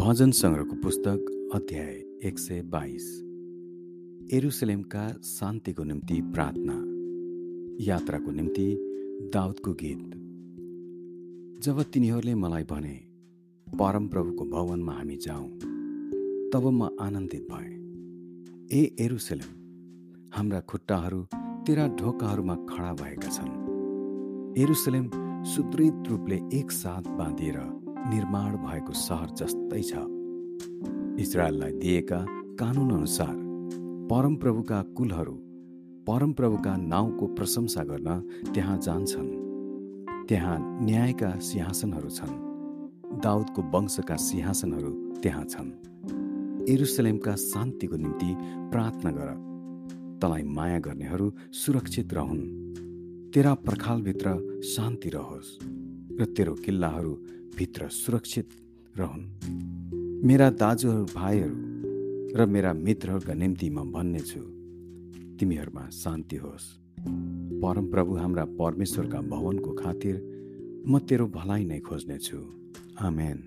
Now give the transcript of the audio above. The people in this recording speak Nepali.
भजन सङ्ग्रहको पुस्तक अध्याय एक सय बाइस। एरुसलेमका शान्तिको निम्ति प्रार्थना यात्राको निम्ति दाउदको गीत। जब तिनीहरूले मलाई भने परमप्रभुको भवनमा हामी जाउँ तब म आनन्दित भएँ। ए एरुसलेम हाम्रा खुट्टाहरू तेरा ढोकाहरूमा खडा भएका छन्। एरुसलेम सुदृढ रूपले एकसाथ बाँधिएर निर्माण भएको सहर जस्तै छ। इजरायललाई दिएका कानुन अनुसार परमप्रभुका कुलहरू परमप्रभुका नाउँको प्रशंसा गर्न त्यहाँ जान्छन्। त्यहाँ न्यायका सिंहासनहरू छन्। दाउदको वंशका सिंहासनहरू त्यहाँ छन्। एरुसलेमका शान्तिको निम्ति प्रार्थना गर। तँलाई माया गर्नेहरू सुरक्षित रहन्। तेरा पर्खालभित्र शान्ति रहोस्। र तेरो किल्लाहरू भित्र सुरक्षित रहन्। मेरा दाजुहरू भाइहरू र मेरा मित्रहरूका निम्ति म भन्ने छु तिमीहरूमा शान्ति होस्। परमप्रभु हाम्रा परमेश्वरका भवनको खातिर म तेरो भलाइ नै खोज्नेछु। आमेन।